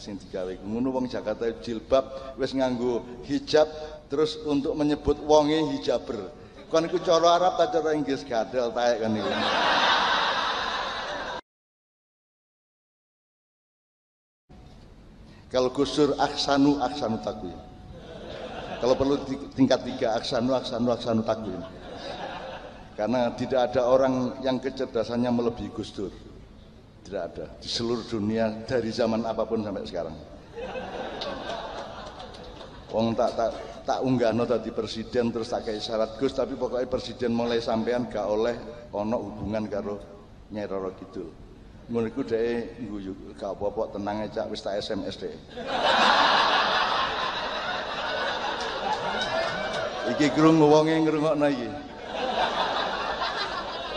sing digawe ngono wong Jakarta jilbab wis nganggo hijab terus untuk menyebut wonge hijaber kon iku cara Arab ta cara Inggris gadel taek kan iku Kalau gusur aksanu aksanu takwim. Kalau perlu tingkat tiga aksanu aksanu aksanu takwim. Karena tidak ada orang yang kecerdasannya melebihi Gus Dur. Tidak ada. Di seluruh dunia dari zaman apa pun sampai sekarang. Wong tak tak tak unggah no tadi presiden terus tak kayak syarat Gus tapi pokoknya presiden mulai sampean gak oleh ono hubungan karo Nyai Roro Kidul. Iku dhek guyu gak apa-apa tenang aja wis tak SMS dhek. Iki krungu wonge ngrungokno iki.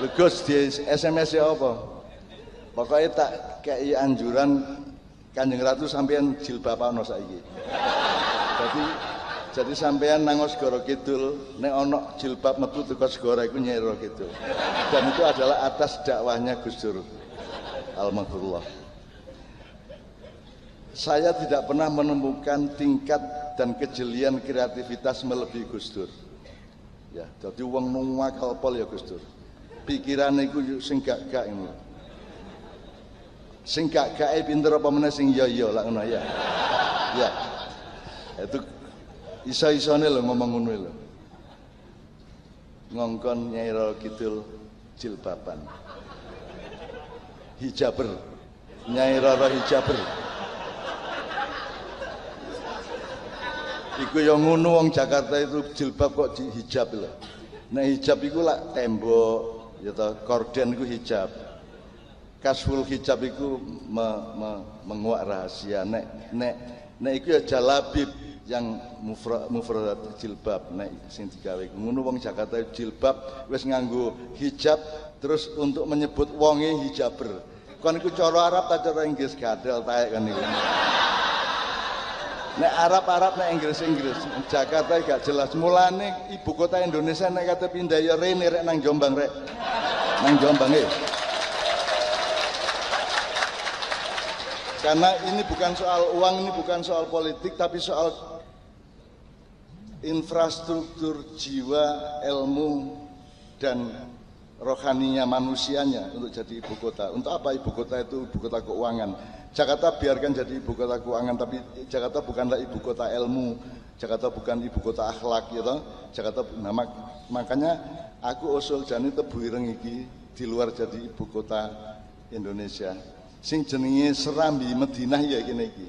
Lho Gus di SMS ya apa pokoknya tak kayak anjuran Kanjeng Ratu sampean jilbab ana saiki jadi jadi sampean nang Segara Kidul nek ana jilbab metu teko Segara iku nyero gitu dan itu adalah atas dakwahnya Gus Dur Almarhumullah. Saya tidak pernah menemukan tingkat dan kejelian kreativitas melebihi Gus Dur. Ya, jadi uang nungwa kalpol ya Gus Dur. Pikiran itu sing gak gak ini. Sing gak gak pinter apa mana sing iya iya lah ngono ya. Ya. Itu iso-isone lho ngomong ngono lho. Ngongkon Nyai Kidul jilbaban hijaber Nyai Rara hijaber iku yang ngono wong Jakarta itu jilbab kok hijab lho nah hijab iku lak tembok ya korden iku hijab kasful hijab iku me, me, menguak rahasia. Nek nek nek iku ya jalabib yang mufrad mufradat jilbab. Nek sing digawe ngono wong Jakarta jilbab wis nganggo hijab terus untuk menyebut wonge hijaber. Kon iku cara Arab ta cara Inggris? Gadel taek kan iku nek Arab-Arab nek Inggris-Inggris. Jakarta gak jelas. Mulane ibu kota Indonesia nek kata pindah ya rene rek nang Jombang rek. Nang Jombang e karena ini bukan soal uang ini bukan soal politik tapi soal infrastruktur jiwa ilmu dan rohaninya manusianya untuk jadi ibu kota. Untuk apa ibu kota itu ibu kota keuangan? Jakarta biarkan jadi ibu kota keuangan, tapi Jakarta bukanlah ibu kota ilmu. Jakarta bukan ibu kota akhlak, gitu. Jakarta, mak, makanya aku usul jani tebu iki di luar jadi ibu kota Indonesia. Sing jenenge Serambi Madinah ya gini iki.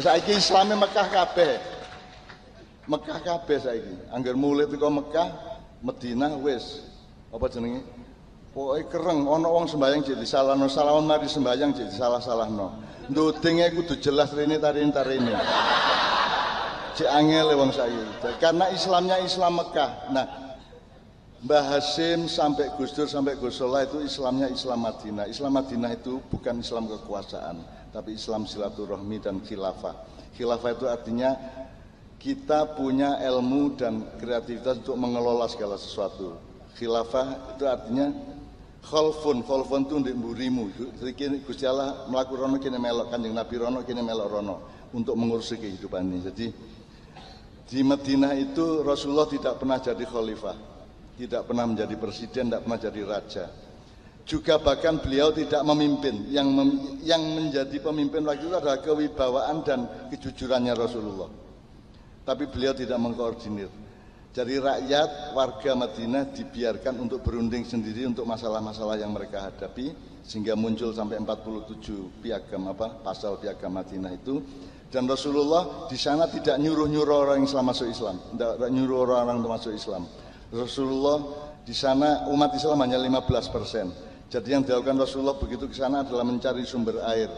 Saiki Islame Mekah kabeh. Mekah kabeh saiki. Angger mulai teko Mekah Medina wis apa jenenge pokoke kereng ana wong sembayang jadi salahno salawan mari sembayang jadi salah-salahno ndudinge kudu jelas rene tarine tarine cek angel wong saiki karena Islamnya Islam Mekah nah Mbah Hasim sampai Gus Dur sampai Gus Solah itu Islamnya Islam Madinah. Islam Madinah itu bukan Islam kekuasaan, tapi Islam silaturahmi dan khilafah. Khilafah itu artinya kita punya ilmu dan kreativitas untuk mengelola segala sesuatu. Khilafah itu artinya khalfun, khalfun itu untuk burimu. Gusti Allah melakukan rono kini melok kanjeng Nabi rono kini melok rono untuk mengurusi kehidupan ini. Jadi di Madinah itu Rasulullah tidak pernah jadi khalifah, tidak pernah menjadi presiden, tidak pernah jadi raja. Juga bahkan beliau tidak memimpin. Yang mem, yang menjadi pemimpin waktu itu adalah kewibawaan dan kejujurannya Rasulullah tapi beliau tidak mengkoordinir. Jadi rakyat warga Madinah dibiarkan untuk berunding sendiri untuk masalah-masalah yang mereka hadapi sehingga muncul sampai 47 piagam apa pasal piagam Madinah itu dan Rasulullah di sana tidak nyuruh-nyuruh orang Islam masuk Islam, tidak nyuruh orang-orang masuk Islam. Rasulullah di sana umat Islam hanya 15 persen. Jadi yang dilakukan Rasulullah begitu ke sana adalah mencari sumber air,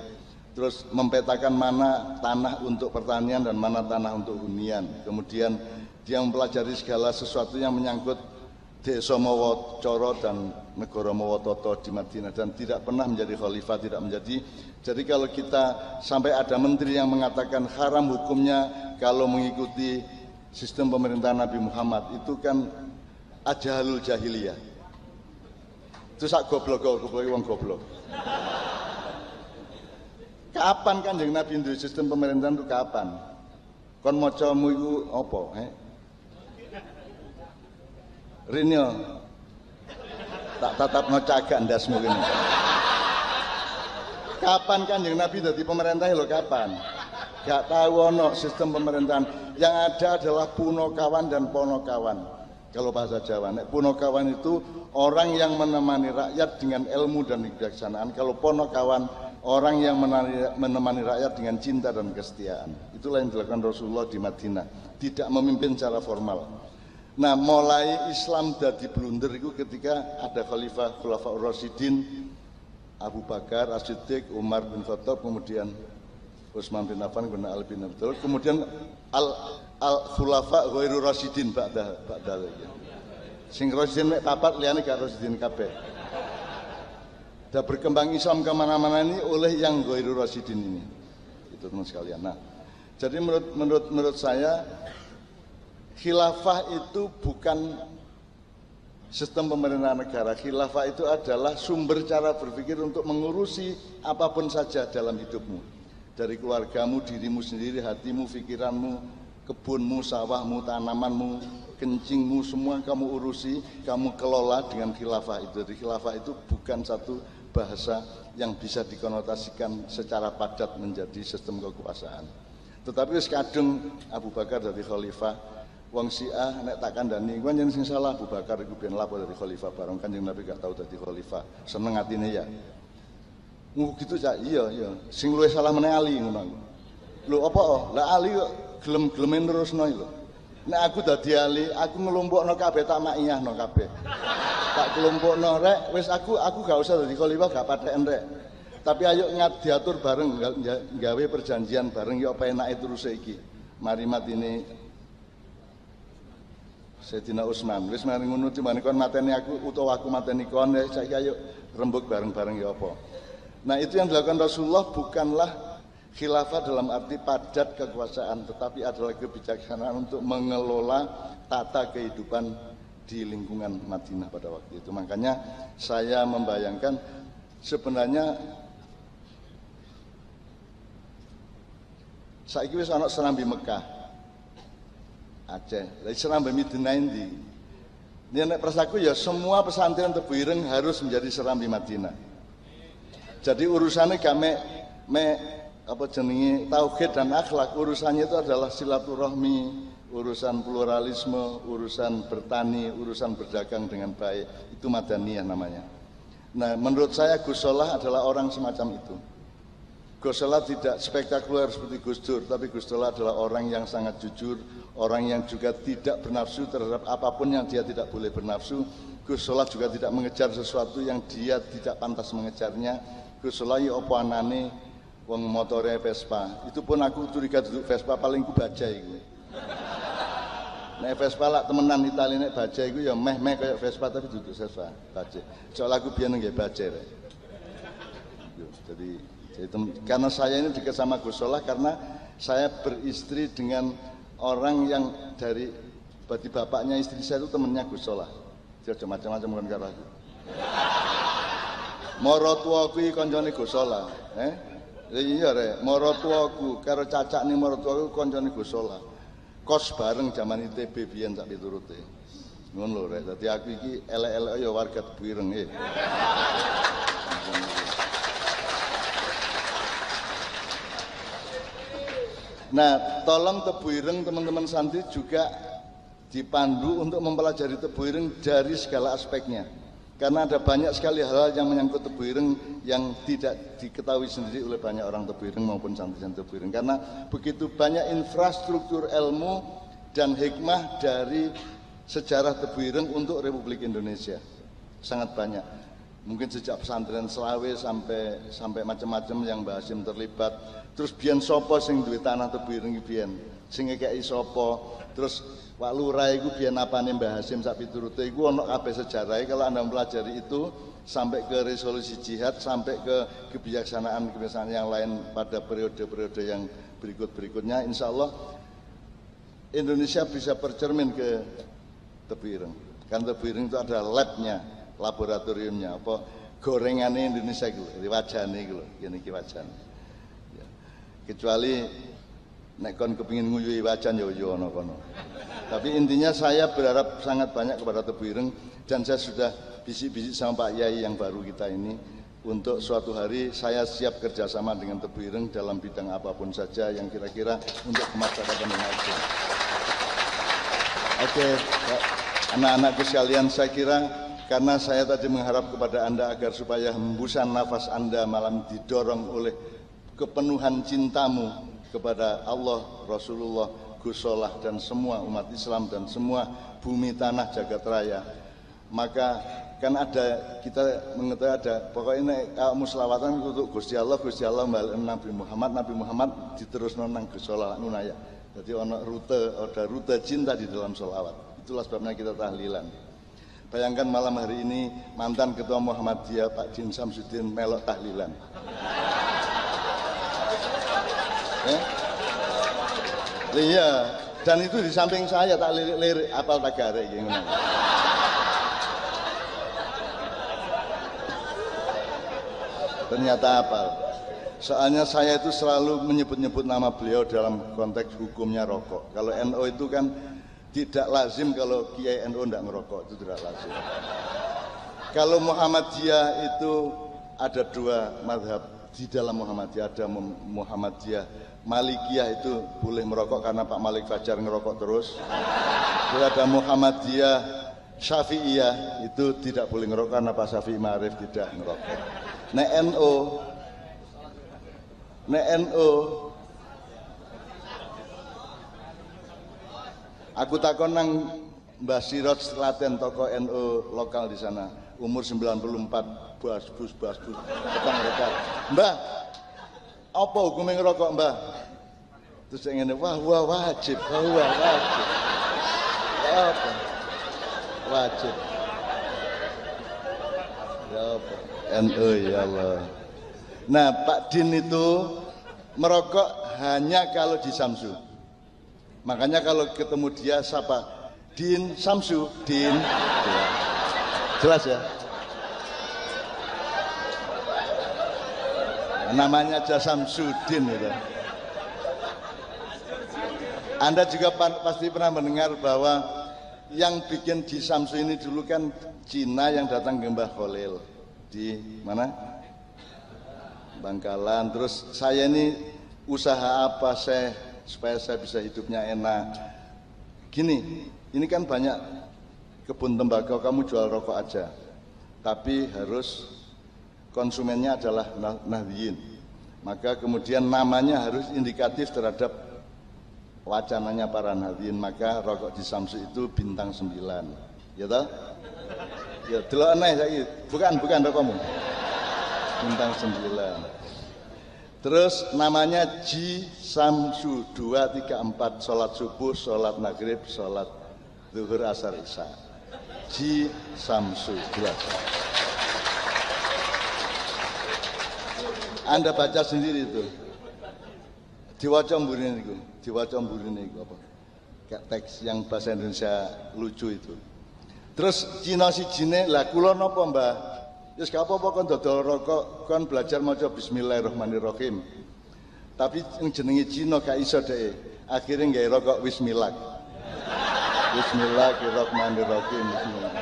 terus mempetakan mana tanah untuk pertanian dan mana tanah untuk hunian. Kemudian dia mempelajari segala sesuatu yang menyangkut desa Mawacoro dan negara Mawototo di Madinah dan tidak pernah menjadi khalifah, tidak menjadi. Jadi kalau kita sampai ada menteri yang mengatakan haram hukumnya kalau mengikuti sistem pemerintahan Nabi Muhammad itu kan ajalul jahiliyah. Itu sak goblok goblok wong goblok. Kapan Kanjeng Nabi duwe sistem pemerintahan itu kapan? Kon macamu iku apa, eh? Rinyo. Tak tatap ngocagak ndasmu ini. Kapan Kanjeng Nabi dadi pemerintah lho kapan? Gak tahu ono sistem pemerintahan. Yang ada adalah punokawan dan ponokawan. Kalau bahasa Jawa, nek punokawan itu orang yang menemani rakyat dengan ilmu dan kebijaksanaan. Kalau ponokawan orang yang menemani rakyat dengan cinta dan kesetiaan. Itulah yang dilakukan Rasulullah di Madinah. Tidak memimpin secara formal. Nah, mulai Islam jadi blunder itu ketika ada Khalifah Khulafaur Rasidin, Abu Bakar, As-Siddiq, Umar bin Khattab, kemudian Utsman bin Affan, kemudian Ali bin Thalib, kemudian Al Al Khulafa Ghairu Rasidin ba'da ba'da. Sing Rasidin mek papat liyane gak Rasidin kabeh. Dan berkembang Islam ke mana-mana ini oleh yang Ghairu Rasidin ini. Itu teman sekalian. Nah, jadi menurut menurut menurut saya khilafah itu bukan sistem pemerintahan negara. Khilafah itu adalah sumber cara berpikir untuk mengurusi apa pun saja dalam hidupmu. Dari keluargamu, dirimu sendiri, hatimu, pikiranmu, kebunmu, sawahmu, tanamanmu, kencingmu, semua kamu urusi, kamu kelola dengan khilafah itu. Jadi khilafah itu bukan satu bahasa yang bisa dikonotasikan secara padat menjadi sistem kekuasaan. Tetapi sekadung Abu Bakar dari khalifah wong Syiah nek tak kandhani kuwi jeneng sing salah Abu Bakar iku ben lapo dadi khalifah bareng Kanjeng Nabi gak tau dadi khalifah. Seneng atine ya. Ngono gitu cak iya iya. Sing luwih salah meneh Ali ngono lho apa? Lah Ali gelem-geleme terusno lho. Nek aku dadi Ali aku ngelompokno kabeh tak makiyahno kabeh. Tak kelompokno rek wis aku aku gak usah dadi khalifah gak patheken rek. Tapi ayo ngat diatur bareng gawe perjanjian bareng yo apa enake terus iki. Mari matine Sayyidina Utsman wis mari ngono cuma kon mateni aku utawa aku mateni kon ya saiki ayo rembuk bareng-bareng ya apa. Nah itu yang dilakukan Rasulullah bukanlah khilafah dalam arti padat kekuasaan tetapi adalah kebijaksanaan untuk mengelola tata kehidupan di lingkungan Madinah pada waktu itu makanya saya membayangkan sebenarnya saiki wis ana serambi Mekah Aceh. Lah serambe midina endi? Ini nek persaku ya semua pesantren Tebu harus menjadi serambi Madinah. Jadi urusannya me, me apa jenenge tauhid dan akhlak, urusannya itu adalah silaturahmi, urusan pluralisme, urusan bertani, urusan berdagang dengan baik. Itu madaniyah namanya. Nah, menurut saya Gus Solah adalah orang semacam itu. Gus Solah tidak spektakuler seperti Gus Dur, tapi Gus Solah adalah orang yang sangat jujur, orang yang juga tidak bernafsu terhadap apa pun yang dia tidak boleh bernafsu. Gus Solah juga tidak mengejar sesuatu yang dia tidak pantas mengejarnya. Gus Solah ya apa anane wong motore Vespa. Itu pun aku curiga duduk Vespa paling ku baca iku. Nek Vespa lah temenan Itali nek baca iku ya meh-meh kayak Vespa tapi duduk Vespa, baca. Soal aku biyen nggih baca. Jadi jadi, karena saya ini dekat sama Gus karena saya beristri dengan orang yang dari berarti bapaknya istri saya itu temennya Gus Solah. Jadi macam-macam bukan karo aku. Moro iki kancane Gus Solah, eh? Iya re, moro tuaku karo cacak nih moro tuaku kancane Gus Solah. Kos bareng zaman ITB biyen tak piturute. Ngono lho rek. Dadi aku iki elek-elek ya warga Tebu Ireng eh. Nah, tolong Tebu Ireng teman-teman santri juga dipandu untuk mempelajari Tebu Ireng dari segala aspeknya. Karena ada banyak sekali hal-hal yang menyangkut Tebu Ireng yang tidak diketahui sendiri oleh banyak orang Tebu Ireng maupun santri-santri Tebu Ireng. Karena begitu banyak infrastruktur ilmu dan hikmah dari sejarah Tebu Ireng untuk Republik Indonesia. Sangat banyak mungkin sejak pesantren Selawe sampai sampai macam-macam yang Mbah Hasim terlibat terus biyen sapa sing duwe tanah tebireng biyen sing ngekeki sapa? Terus Pak Lurah iku biyen apane Mbah Hasim sak piturute iku ana kabeh sejarahnya kalau Anda mempelajari itu sampai ke resolusi jihad sampai ke kebijaksanaan-kebijaksanaan yang lain pada periode-periode yang berikut-berikutnya insya Allah Indonesia bisa bercermin ke Tebireng kan Tebireng itu ada labnya laboratoriumnya. Apa gorengannya Indonesia gitu wajahnya gitu ini wajahnya kecuali nek kon kepingin nguyui wajan ya yo ono kono. Tapi intinya saya berharap sangat banyak kepada Tebu Ireng dan saya sudah bisik-bisik sama Pak Yai yang baru kita ini untuk suatu hari saya siap kerjasama dengan Tebu Ireng dalam bidang apa pun saja yang kira-kira untuk kemaslahatan Indonesia. Oke, anak-anakku sekalian, saya kira karena saya tadi mengharap kepada Anda agar supaya hembusan nafas Anda malam didorong oleh kepenuhan cintamu kepada Allah, Rasulullah, Gusolah dan semua umat Islam dan semua bumi tanah jagat raya. Maka kan ada kita mengetahui ada pokoknya ini kamu selawatan untuk Gusti Allah Gusti Allah Nabi Muhammad Nabi Muhammad diterus nonang Gusolah nunaya jadi ono rute ada rute cinta di dalam selawat. Itulah sebabnya kita tahlilan. Bayangkan malam hari ini mantan ketua Muhammadiyah Pak Din Samsudin melok tahlilan eh? iya dan itu di samping saya tak lirik-lirik apal tagare gitu ternyata apa? Soalnya saya itu selalu menyebut-nyebut nama beliau dalam konteks hukumnya rokok. Kalau NO itu kan tidak lazim kalau Kiai NO tidak ngerokok, itu tidak lazim. Kalau Muhammadiyah itu ada dua madhab di dalam Muhammadiyah ada Muhammadiyah Malikiyah itu boleh merokok karena Pak Malik Fajar ngerokok terus. Lalu ada Muhammadiyah Syafi'iyah itu tidak boleh ngerokok karena Pak Syafi'i Marif tidak ngerokok. Nek NU nek NU aku takon nang Mbah Sirot Selaten toko NU lokal di sana. Umur 94 bas bus bas bus Mbah apa hukumnya ngerokok Mbah terus yang ini wah wah wajib wah wah wajib apa wajib ya apa NU ya Allah. Nah Pak Din itu merokok hanya kalau di Samsu. Makanya kalau ketemu dia siapa? Din Samsu, Din. Jelas ya? Namanya aja Samsudin itu. Anda juga pasti pernah mendengar bahwa yang bikin di Samsu ini dulu kan Cina yang datang ke Mbah di mana? Bangkalan. Terus saya ini usaha apa saya supaya saya bisa hidupnya enak? Gini ini kan banyak kebun tembakau kamu jual rokok aja. Tapi harus konsumennya adalah nahdiyin maka kemudian namanya harus indikatif terhadap wacananya para nahdiyin maka rokok di Samsu itu bintang 9 ya toh Ya, delok aneh saiki. Bukan, bukan rokokmu. Bintang 9. Terus namanya Ji Samsu 2 3 4 salat subuh, salat maghrib, salat zuhur, asar, isya. Ji Samsu jelas. Anda baca sendiri itu. Diwaca mburine niku, diwaca mburine apa? Kayak teks yang bahasa Indonesia lucu itu. Terus Cina si jine lah kula napa Mbah? Wis gak apa-apa dodol rokok, kon belajar maca bismillahirrahmanirrahim. Tapi jenenge Cina gak iso deh. Akhirnya nggawe rokok bismillah. Bismillahirrahmanirrahim. Bismillah.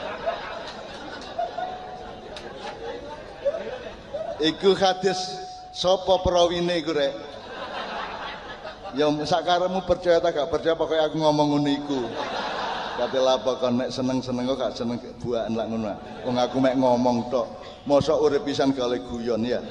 Iku hadis sapa perawine iku rek? Ya sakaremu percaya tak gak percaya pokoknya aku ngomong ngono iku. Kate lapo kon nek seneng-seneng kok gak seneng buahan lak ngono. Wong aku mek ngomong tok. Mosok urip pisan kali guyon ya.